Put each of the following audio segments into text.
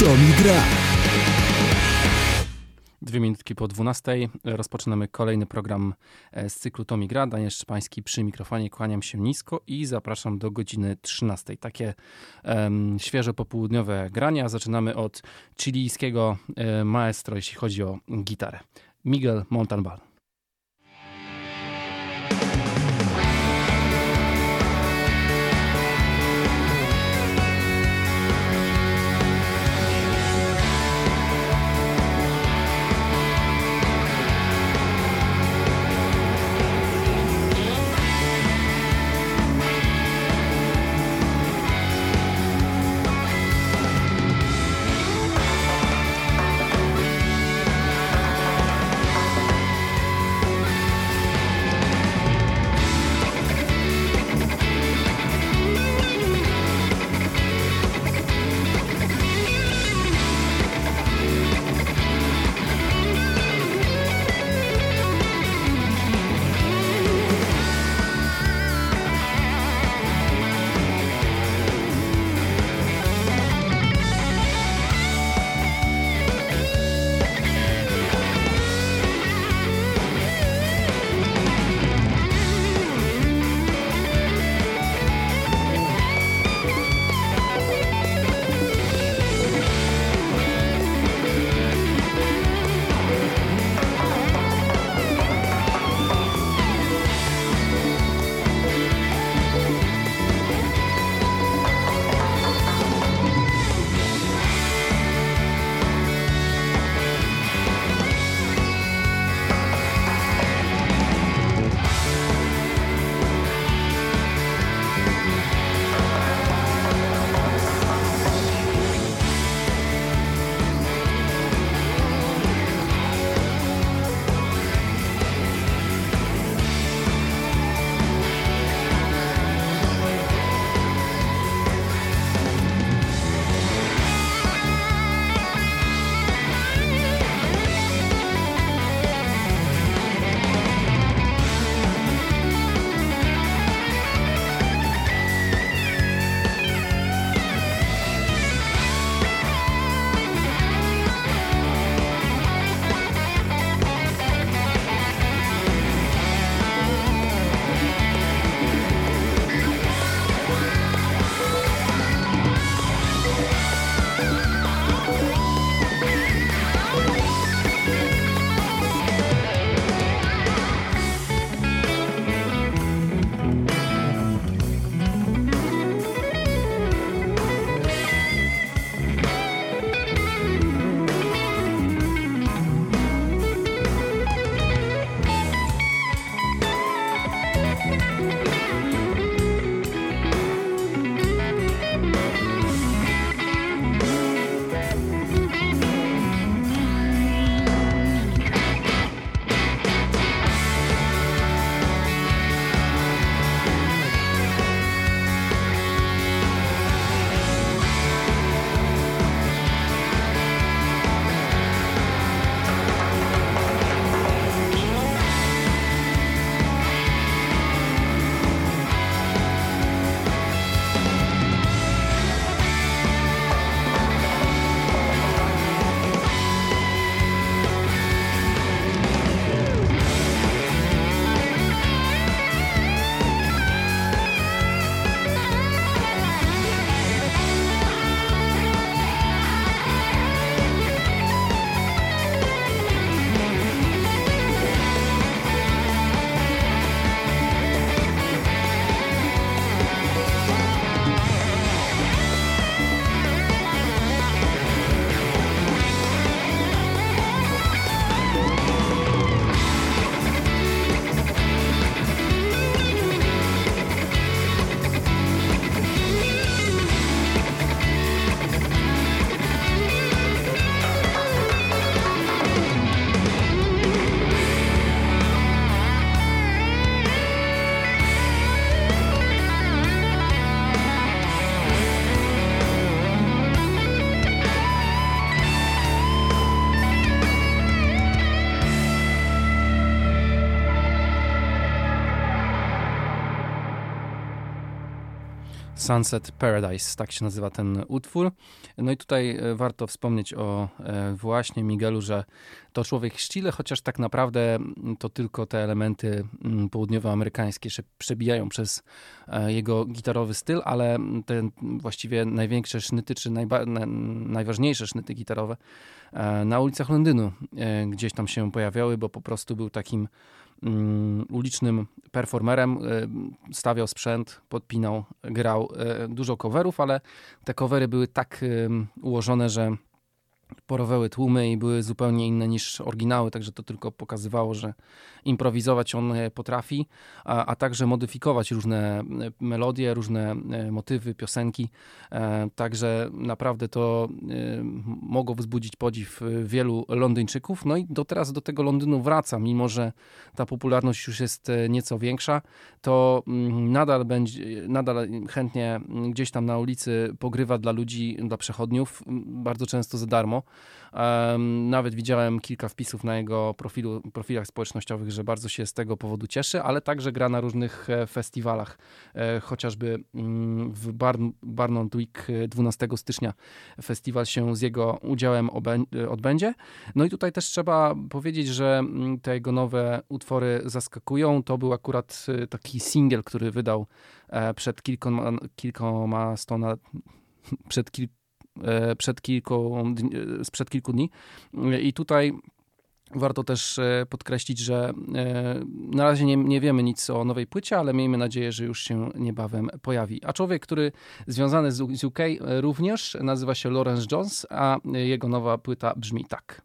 Tomi gra. Dwie minutki po 12 rozpoczynamy kolejny program e, z cyklu Tomi Gra. Daniel Szczepański przy mikrofonie, kłaniam się nisko i zapraszam do godziny 13. Takie um, świeże popołudniowe grania. Zaczynamy od chilijskiego e, maestro, jeśli chodzi o gitarę. Miguel Montalban. Sunset Paradise, tak się nazywa ten utwór. No i tutaj e, warto wspomnieć o e, właśnie Miguelu, że to człowiek z Chile, chociaż tak naprawdę to tylko te elementy mm, południowoamerykańskie się przebijają przez e, jego gitarowy styl, ale te właściwie największe sznyty, czy najważniejsze sznyty gitarowe na ulicach Londynu gdzieś tam się pojawiały, bo po prostu był takim Mm, ulicznym performerem, e, stawiał sprzęt, podpinał, grał e, dużo coverów, ale te covery były tak ułożone, że porowały tłumy i były zupełnie inne niż oryginały, także to tylko pokazywało, że improwizować on e, potrafi, a, a także modyfikować różne e, melodie, różne e, motywy, piosenki. Także naprawdę to mogło wzbudzić podziw wielu Londyńczyków. No i do teraz do tego Londynu wraca, mimo że ta popularność już jest nieco większa, to mm, nadal będzie, nadal chętnie gdzieś tam na ulicy pogrywa dla ludzi, dla przechodniów, bardzo często za darmo. Nawet widziałem kilka wpisów na jego profilu, profilach społecznościowych, że bardzo się z tego powodu cieszy, ale także gra na różnych e, festiwalach, e, chociażby mm, w Barn Barnard Week 12 stycznia festiwal się z jego udziałem odbędzie. No i tutaj też trzeba powiedzieć, że mm, te jego nowe utwory zaskakują. To był akurat e, taki singiel, który wydał przed kilkoma, kilkoma stona, przed kilkoma E, przed kilku, e, sprzed kilku dni. I tutaj Warto też e, podkreślić, że na razie nie, nie, wiemy nic o nowej płycie, ale miejmy nadzieję, że już się niebawem pojawi. A człowiek, który związany z UK również nazywa się Lawrence Jones, a jego nowa płyta brzmi tak.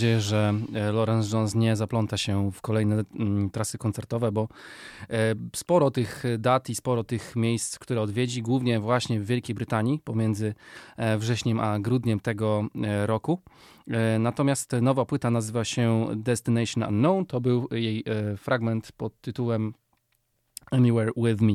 Nadzieję, że e, Lawrence Jones nie zapląta się w kolejne mm, trasy koncertowe, bo e, sporo tych dat i sporo tych miejsc, które odwiedzi, głównie właśnie w Wielkiej Brytanii pomiędzy e, wrześniem a grudniem tego roku. Natomiast nowa płyta nazywa się Destination Unknown. To był jej fragment pod tytułem Anywhere With Me.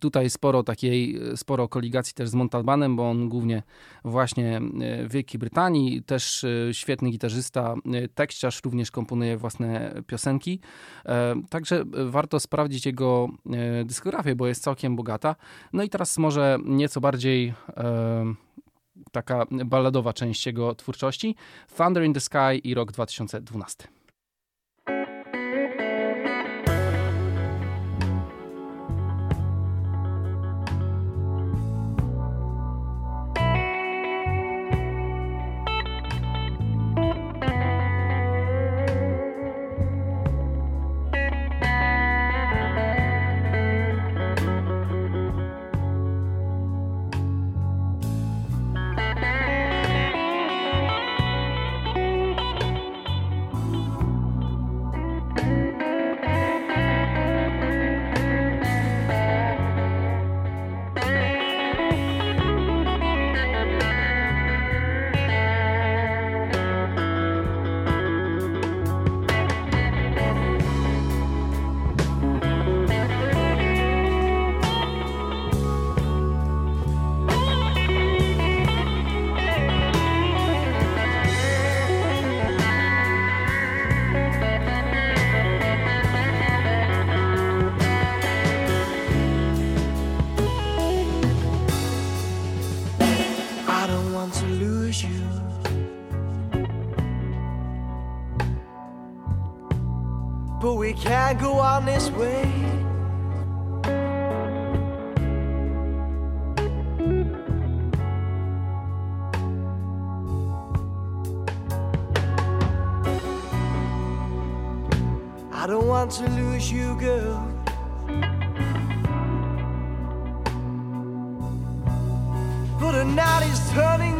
Tutaj sporo takiej, sporo koligacji też z Montalbanem, bo on głównie właśnie w Wielkiej Brytanii, też e, świetny gitarzysta, e, tekściarz również komponuje własne piosenki. Także warto sprawdzić jego e, dyskografię, bo jest całkiem bogata. No i teraz może nieco bardziej taka balladowa część jego twórczości. Thunder in the Sky i rok 2012. I don't want to lose you, girl. But the night is turning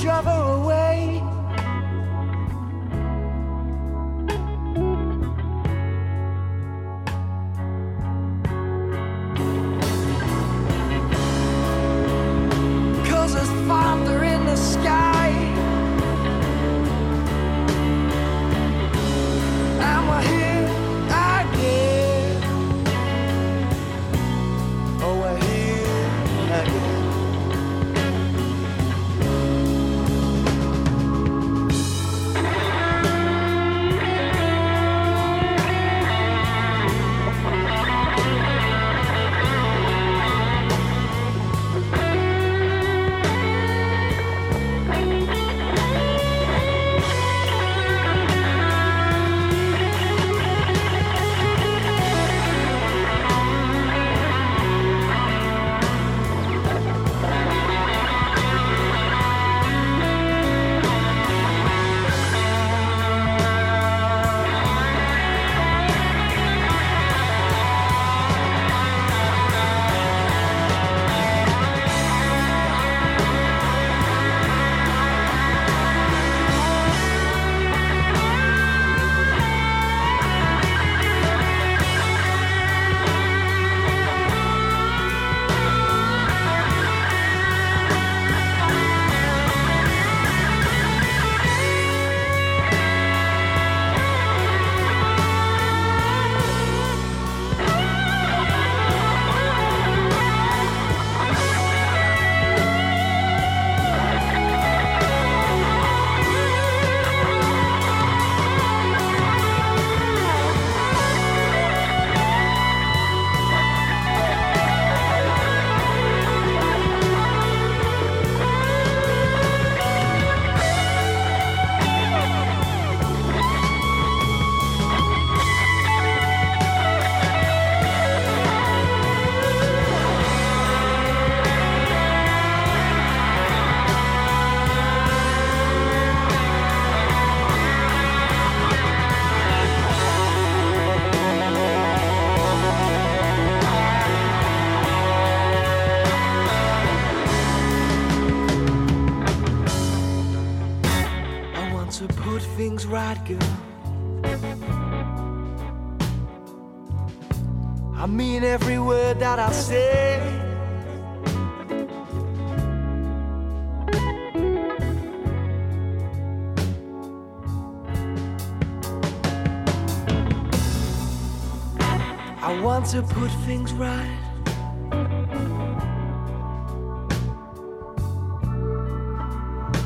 trouble. I mean every word that I say. I want to put things right.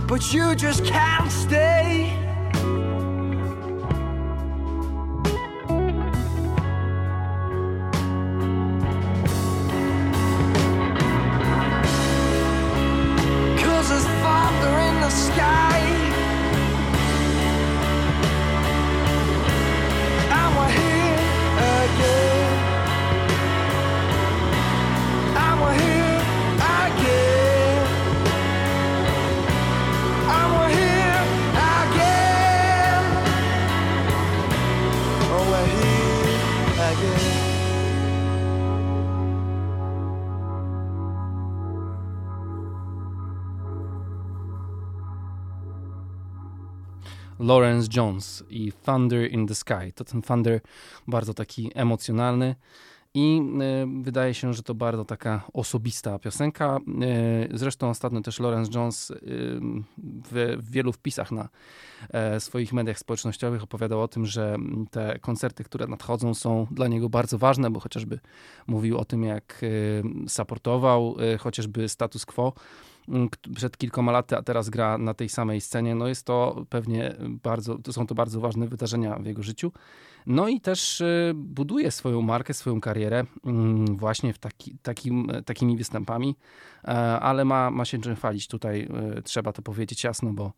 But you just can't stay. Jones i Thunder in the Sky. To ten Thunder bardzo taki emocjonalny i y, wydaje się, że to bardzo taka osobista piosenka. Y, zresztą ostatnio też Lawrence Jones y, w, wielu wpisach na e, swoich mediach społecznościowych opowiadał o tym, że te koncerty, które nadchodzą są dla niego bardzo ważne, bo chociażby mówił o tym, jak supportował chociażby status quo przed kilkoma laty, a teraz gra na tej samej scenie, no jest to pewnie bardzo, to są to bardzo ważne wydarzenia w jego życiu. No i też y, buduje swoją markę, swoją karierę mm, właśnie w taki, takim, takimi występami, e, ale ma, ma się czym chwalić. Tutaj y, trzeba to powiedzieć jasno, bo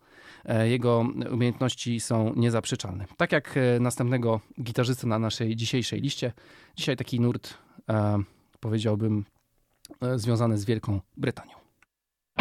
e, jego umiejętności są niezaprzeczalne. Tak jak e, następnego gitarzysty na naszej dzisiejszej liście. Dzisiaj taki nurt, powiedziałbym, związany z Wielką Brytanią.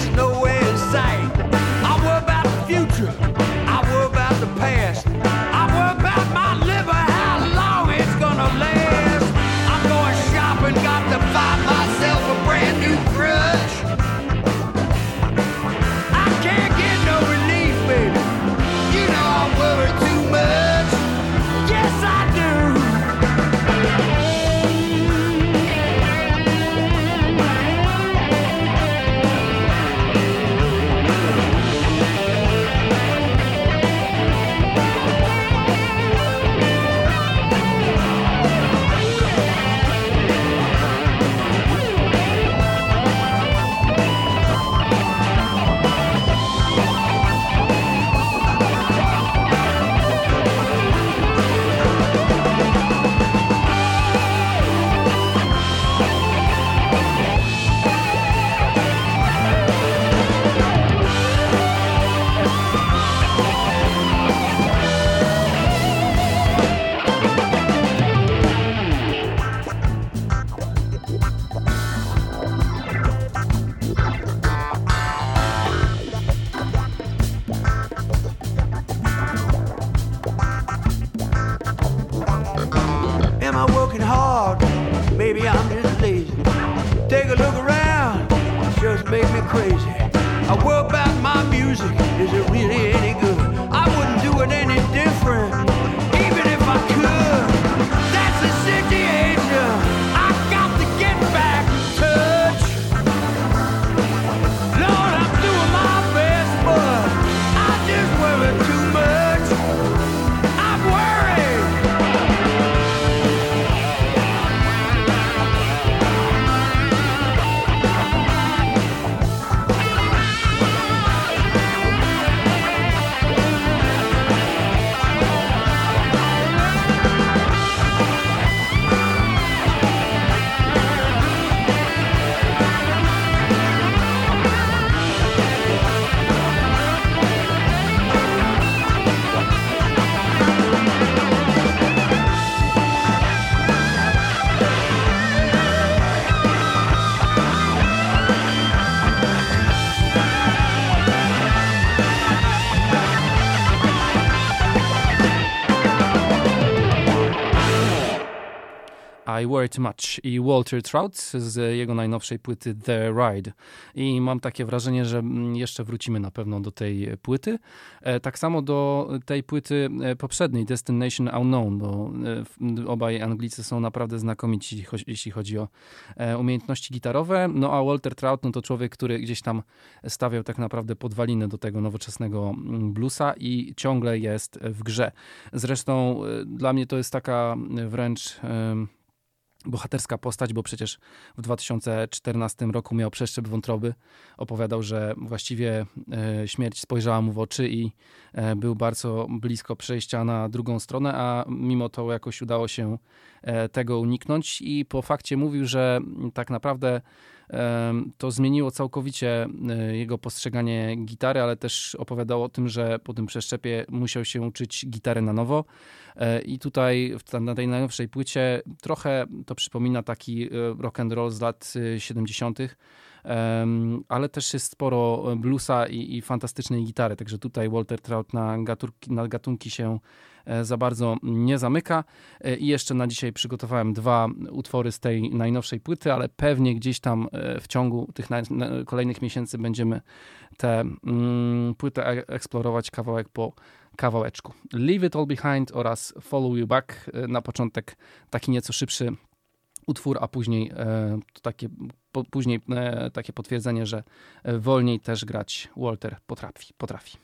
there's no I Worry Too Much i Walter Trout z jego najnowszej płyty The Ride. I mam takie wrażenie, że mm, jeszcze wrócimy na pewno do tej płyty. E, tak samo do tej płyty e, poprzedniej, Destination Unknown, bo obaj Anglicy są naprawdę znakomici, jeśli chodzi o umiejętności gitarowe. No a Walter Trout, no to człowiek, który gdzieś tam stawiał tak naprawdę podwaliny do tego nowoczesnego mm, bluesa i ciągle jest w grze. Zresztą dla mnie to jest taka wręcz bohaterska postać, bo przecież w 2014 roku miał przeszczep wątroby. Opowiadał, że właściwie e, śmierć spojrzała mu w oczy i e, był bardzo blisko przejścia na drugą stronę, a mimo to jakoś udało się e, tego uniknąć i po fakcie mówił, że tak naprawdę to zmieniło całkowicie e, jego postrzeganie gitary, ale też opowiadał o tym, że po tym przeszczepie musiał się uczyć gitary na nowo. E, I tutaj na tej najnowszej płycie trochę to przypomina taki e, rock and roll z lat 70., ale też jest sporo bluesa i, i fantastycznej gitary. Także tutaj Walter Trout na, gatunki, na gatunki się za bardzo nie zamyka. E, I jeszcze na dzisiaj przygotowałem dwa utwory z tej najnowszej płyty, ale pewnie gdzieś tam e, w ciągu tych kolejnych miesięcy będziemy tę mm, płytę eksplorować kawałek po kawałeczku. Leave It All Behind oraz Follow You Back. Na początek taki nieco szybszy utwór, a później to takie, po, później takie potwierdzenie, że wolniej też grać Walter potrafi. potrafi.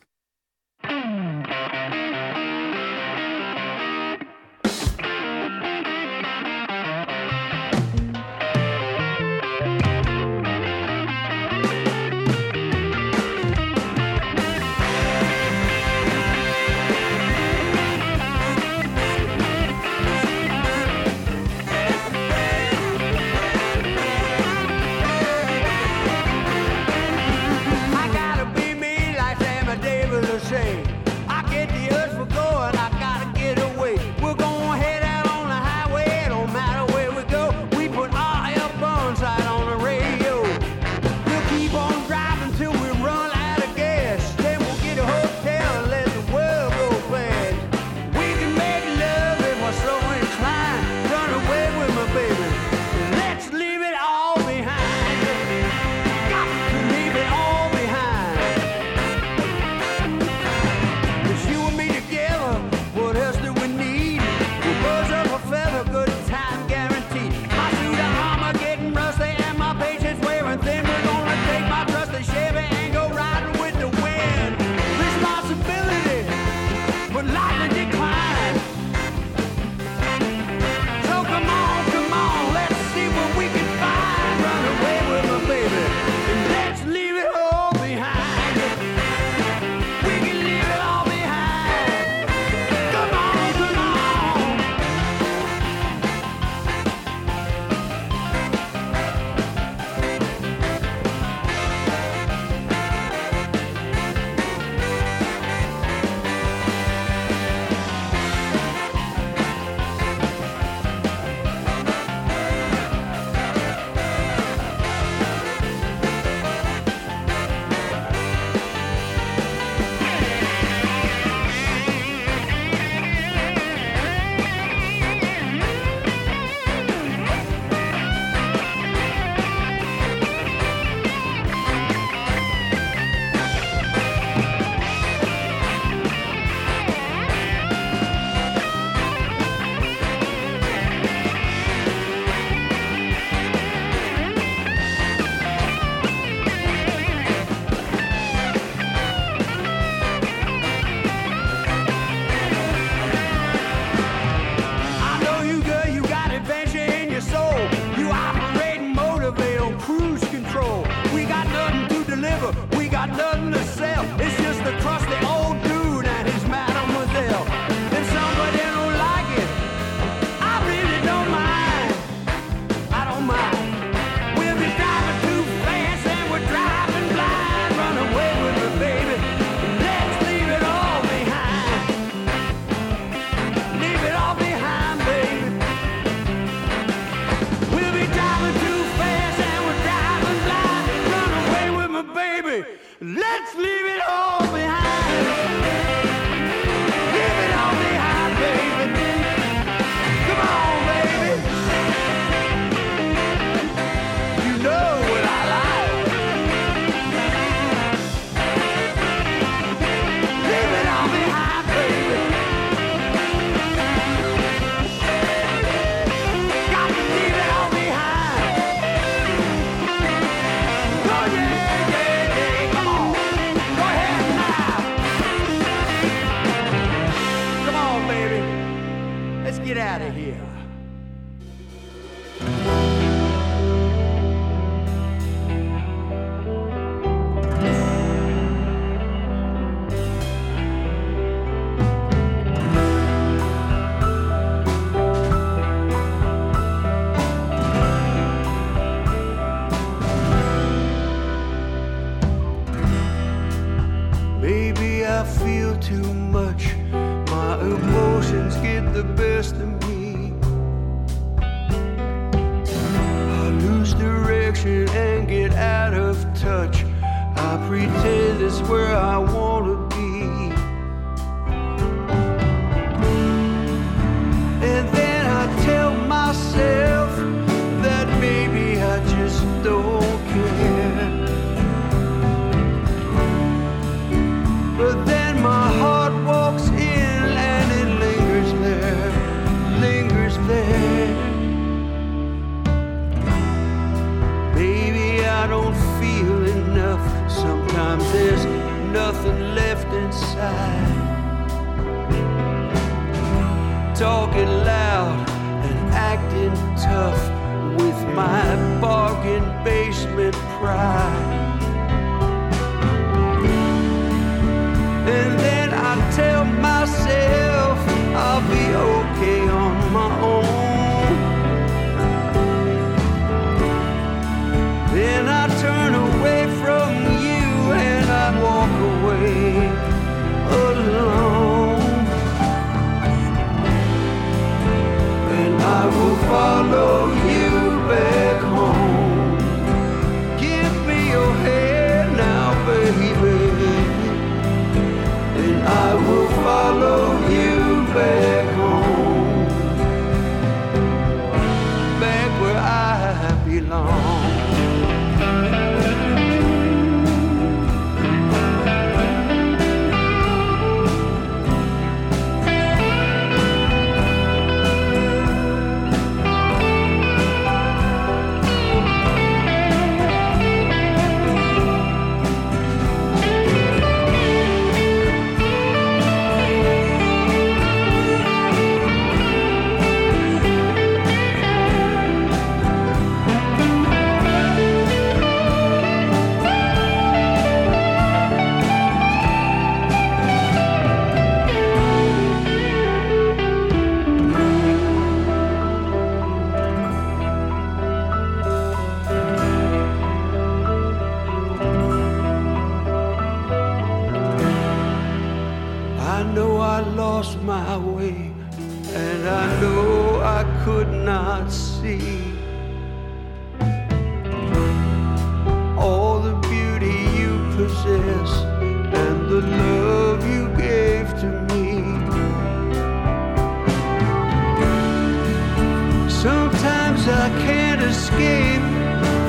I can't escape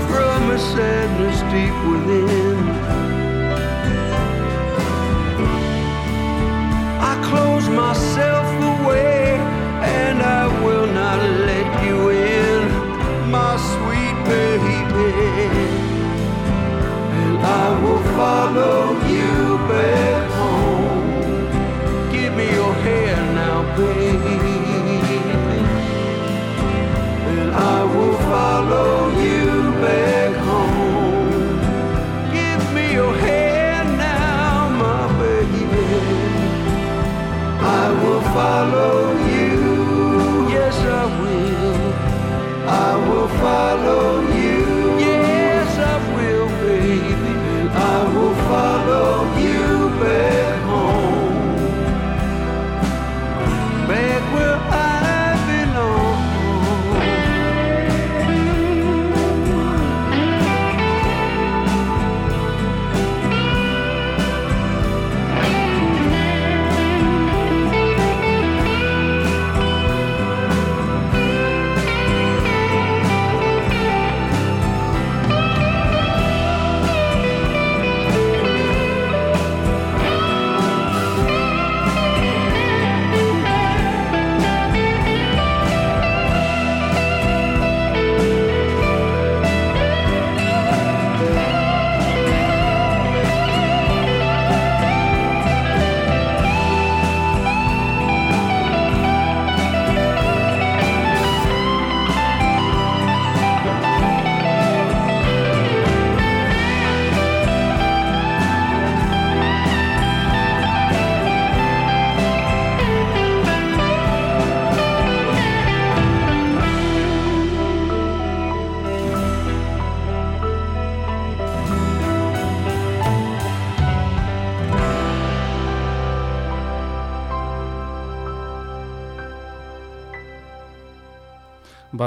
from a sadness deep within. I close myself away and I will not let you in, my sweet baby. And I will follow you, baby.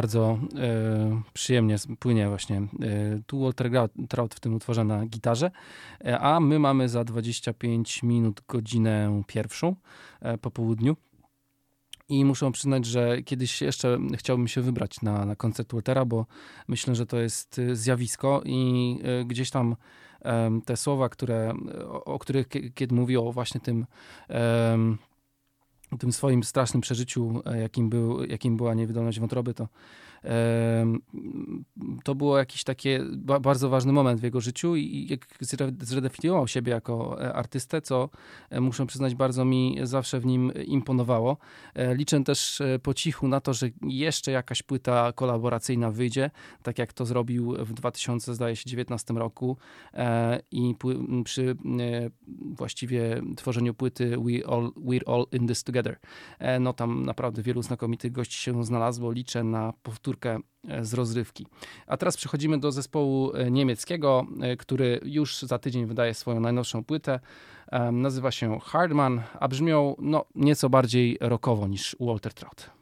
Bardzo e, przyjemnie płynie właśnie e, tu Walter Trout w tym utworze na gitarze, e, a my mamy za 25 minut godzinę pierwszą po południu. I muszę przyznać, że kiedyś jeszcze chciałbym się wybrać na, na koncert Waltera, bo myślę, że to jest zjawisko i gdzieś tam te słowa, które, o, o których kiedy mówił o właśnie tym tym swoim strasznym przeżyciu, e, jakim, był, jakim była niewydolność wątroby, to to było jakiś taki bardzo ważny moment w jego życiu i jak zredefiniował siebie jako e, artystę, co e, muszę przyznać bardzo mi zawsze w nim imponowało. E, liczę też po cichu na to, że jeszcze jakaś płyta kolaboracyjna wyjdzie, tak jak to zrobił w 2019 roku i przy właściwie tworzeniu płyty We All, We're All In This Together. No tam naprawdę wielu znakomitych gości się znalazło. Liczę na powtórkę powtórkę e, z rozrywki. A teraz przechodzimy do zespołu e, niemieckiego, e, który już za tydzień wydaje swoją najnowszą płytę. Nazywa się Hardman, a brzmią no, nieco bardziej rockowo niż Walter Trout.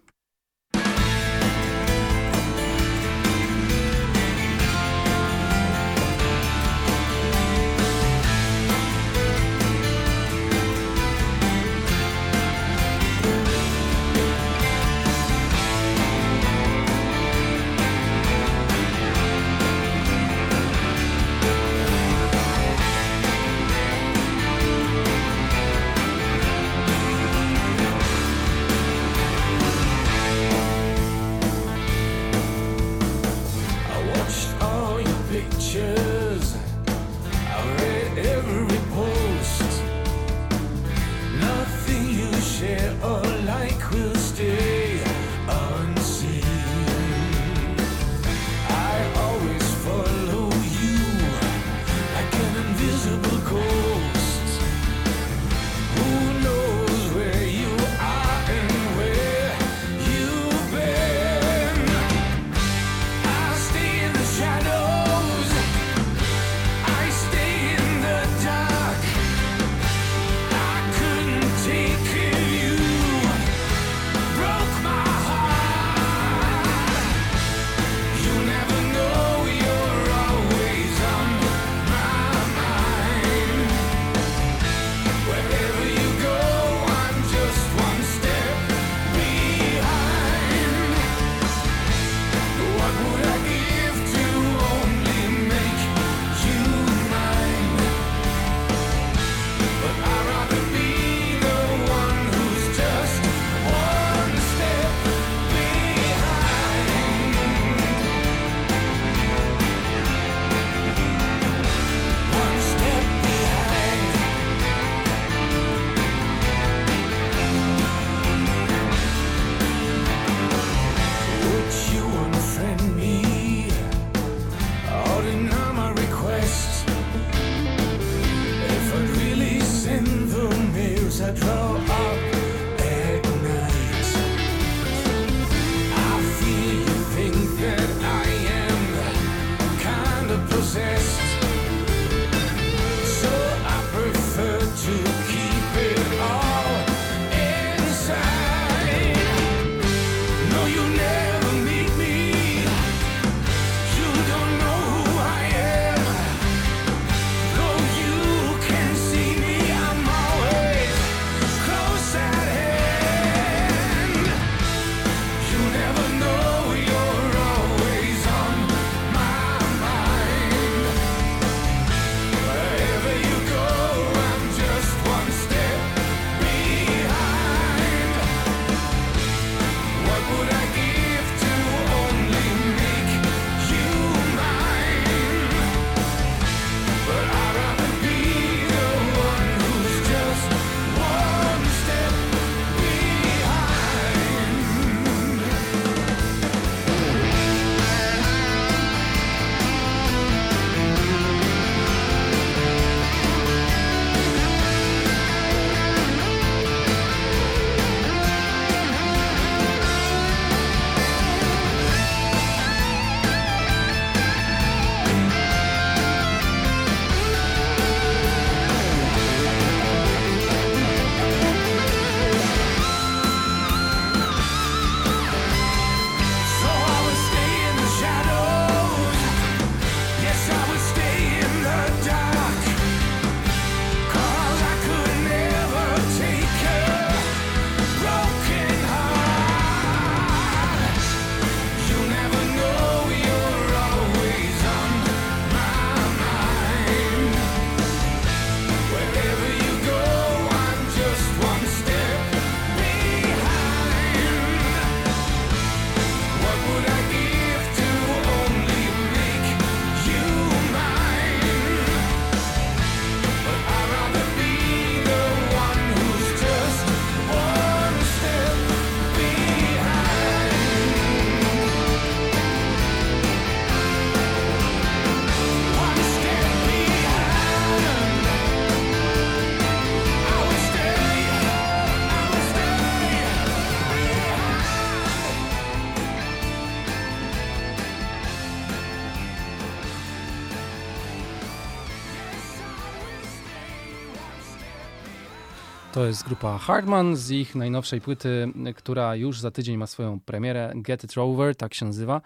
To jest grupa Hardman z ich najnowszej płyty, która już za tydzień ma swoją premierę. Get It Rover, tak się nazywa.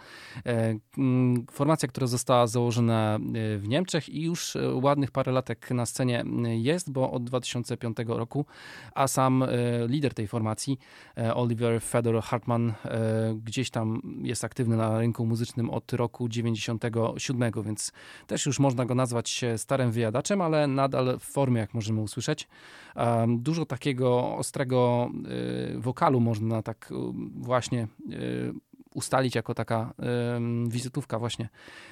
E, mm, formacja, która została założona e, w Niemczech i już e, ładnych parę latek na scenie jest, bo od 2005 roku, a sam lider tej formacji, Oliver Fedor Hartman, gdzieś tam jest aktywny na rynku muzycznym od roku 97, więc też już można go nazwać starym wyjadaczem, ale nadal w formie, jak możemy usłyszeć. Dużo takiego ostrego y, wokalu można tak y, właśnie y, ustalić jako taka wizytówka właśnie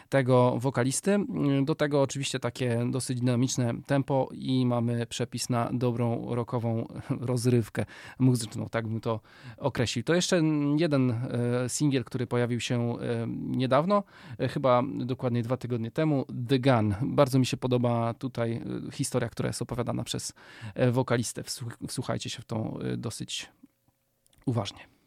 tego wokalisty. Do tego oczywiście takie dosyć dynamiczne tempo i mamy przepis na dobrą rockową rozrywkę muzyczną, tak bym to określił. To jeszcze jeden e, singiel, który pojawił się e, niedawno, e, chyba dokładnie dwa tygodnie temu, The Gun. Bardzo mi się podoba tutaj historia, która jest opowiadana przez wokalistę. Wsłuchajcie się w tą dosyć uważnie.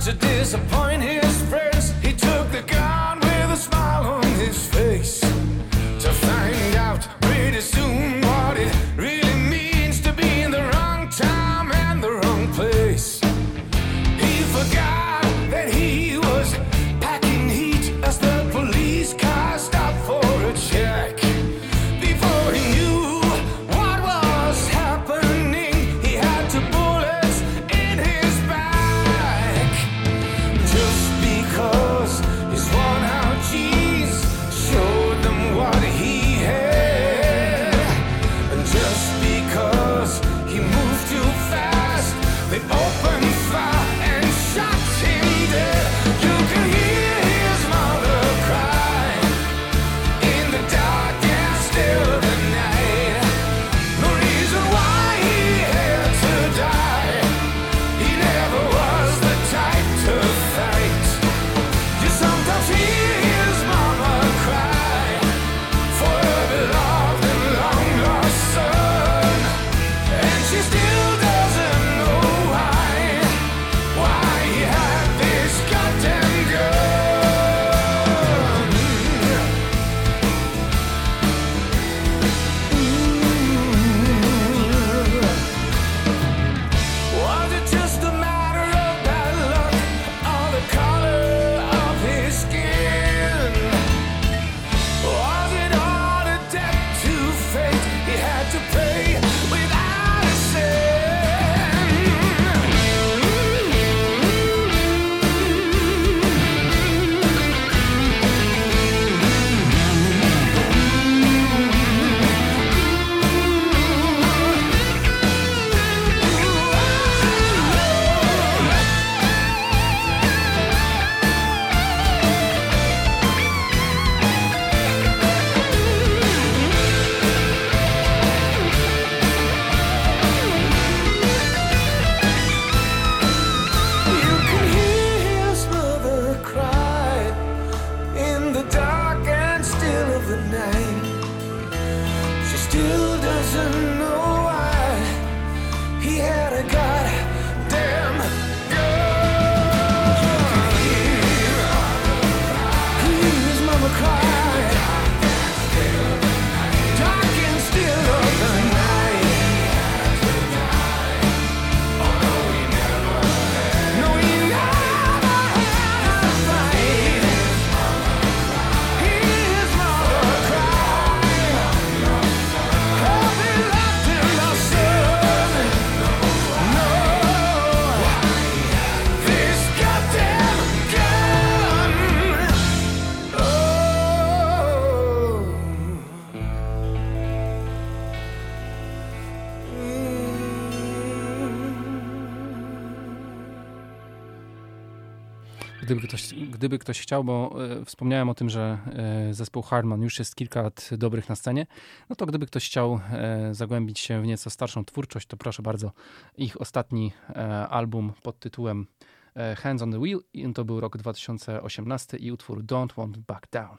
to disappoint his friends. He took the gun with a smile on his face to find out gdyby ktoś chciał, bo e, wspomniałem o tym, że e, zespół Harman już jest kilka lat dobrych na scenie, no to gdyby ktoś chciał e, zagłębić się w nieco starszą twórczość, to proszę bardzo, ich ostatni album pod tytułem Hands on the Wheel, to był rok 2018 i utwór Don't Want Back Down.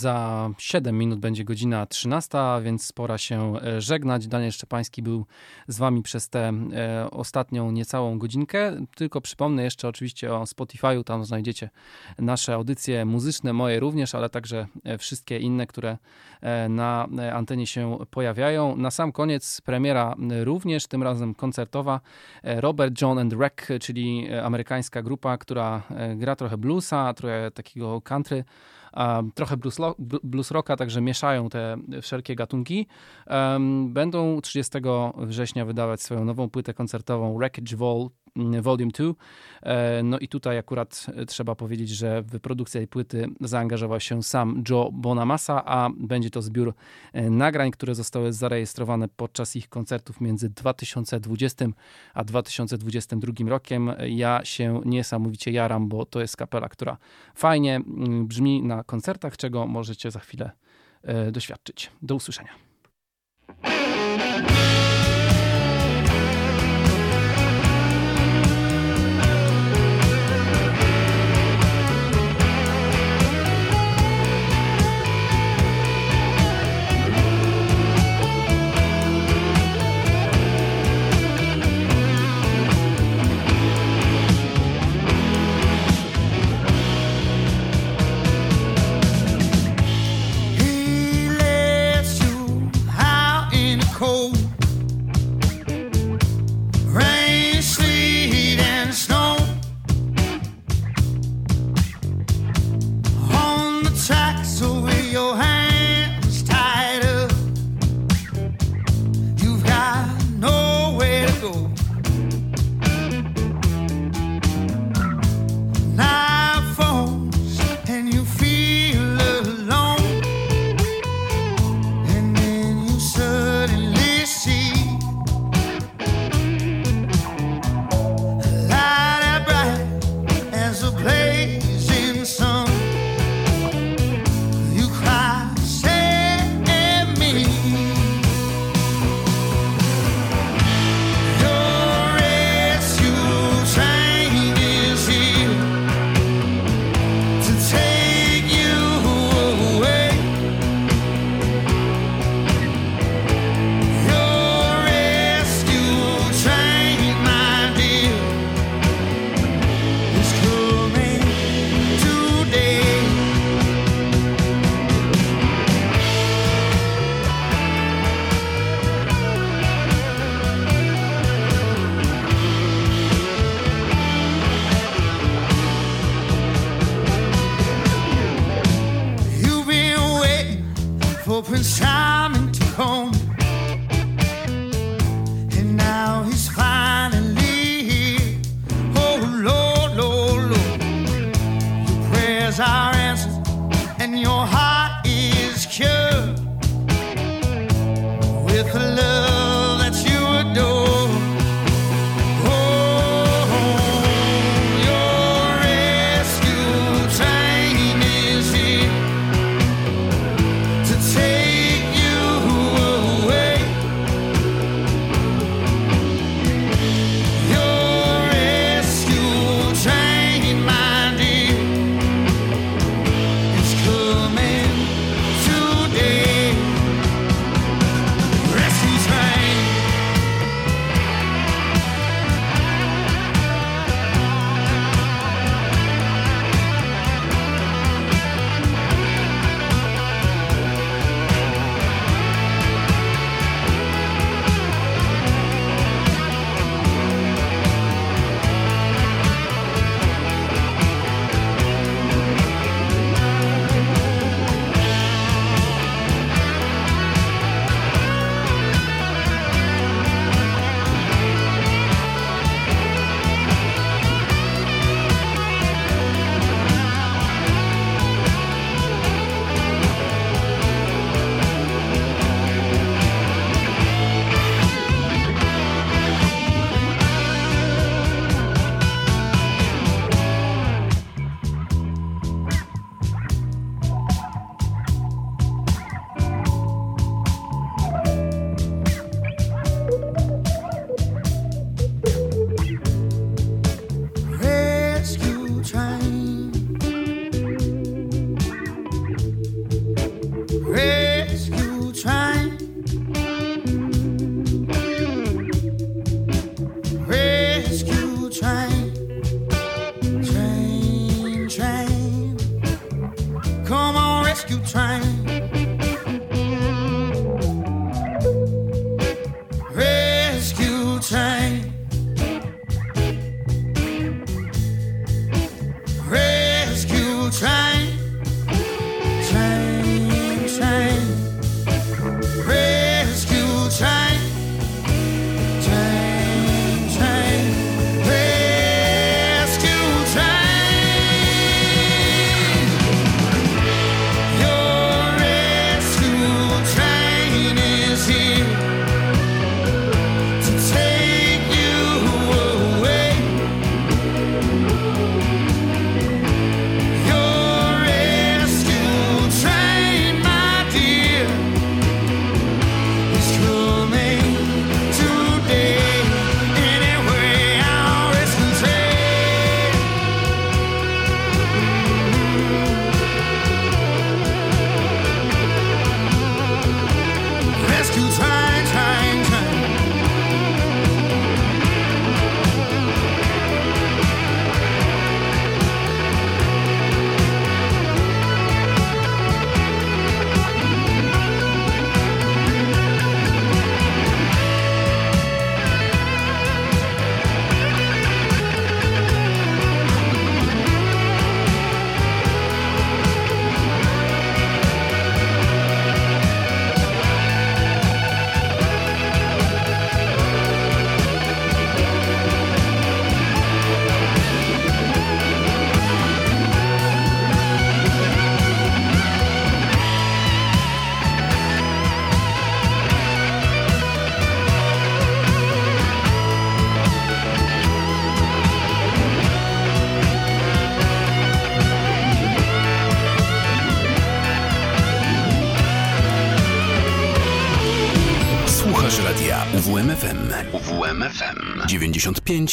Za 7 minut będzie godzina 13, więc pora się e, żegnać. Daniel Szczepański był z Wami przez tę e, ostatnią niecałą godzinkę. Tylko przypomnę jeszcze oczywiście o Spotify'u, tam znajdziecie nasze audycje muzyczne, moje również, ale także e, wszystkie inne, które na antenie się pojawiają. Na sam koniec premiera również, tym razem koncertowa. Robert John and Wreck, czyli amerykańska grupa, która gra trochę bluesa, trochę takiego country, a trochę blues, blues rocka, także mieszają te wszelkie gatunki. Em, Będą 30 września wydawać swoją nową płytę koncertową Wreckage mm, Volume 2. E, No i tutaj akurat e, trzeba powiedzieć, że w produkcję tej płyty zaangażował się sam Joe Bonamassa, a będzie to zbiór e, nagrań, które zostały zarejestrowane podczas ich koncertów między 2020 a 2022 rokiem. Ja się niesamowicie jaram, bo to jest kapela, która fajnie mm, brzmi na koncertach, czego możecie za chwilę doświadczyć. Do usłyszenia.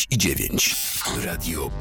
i 9.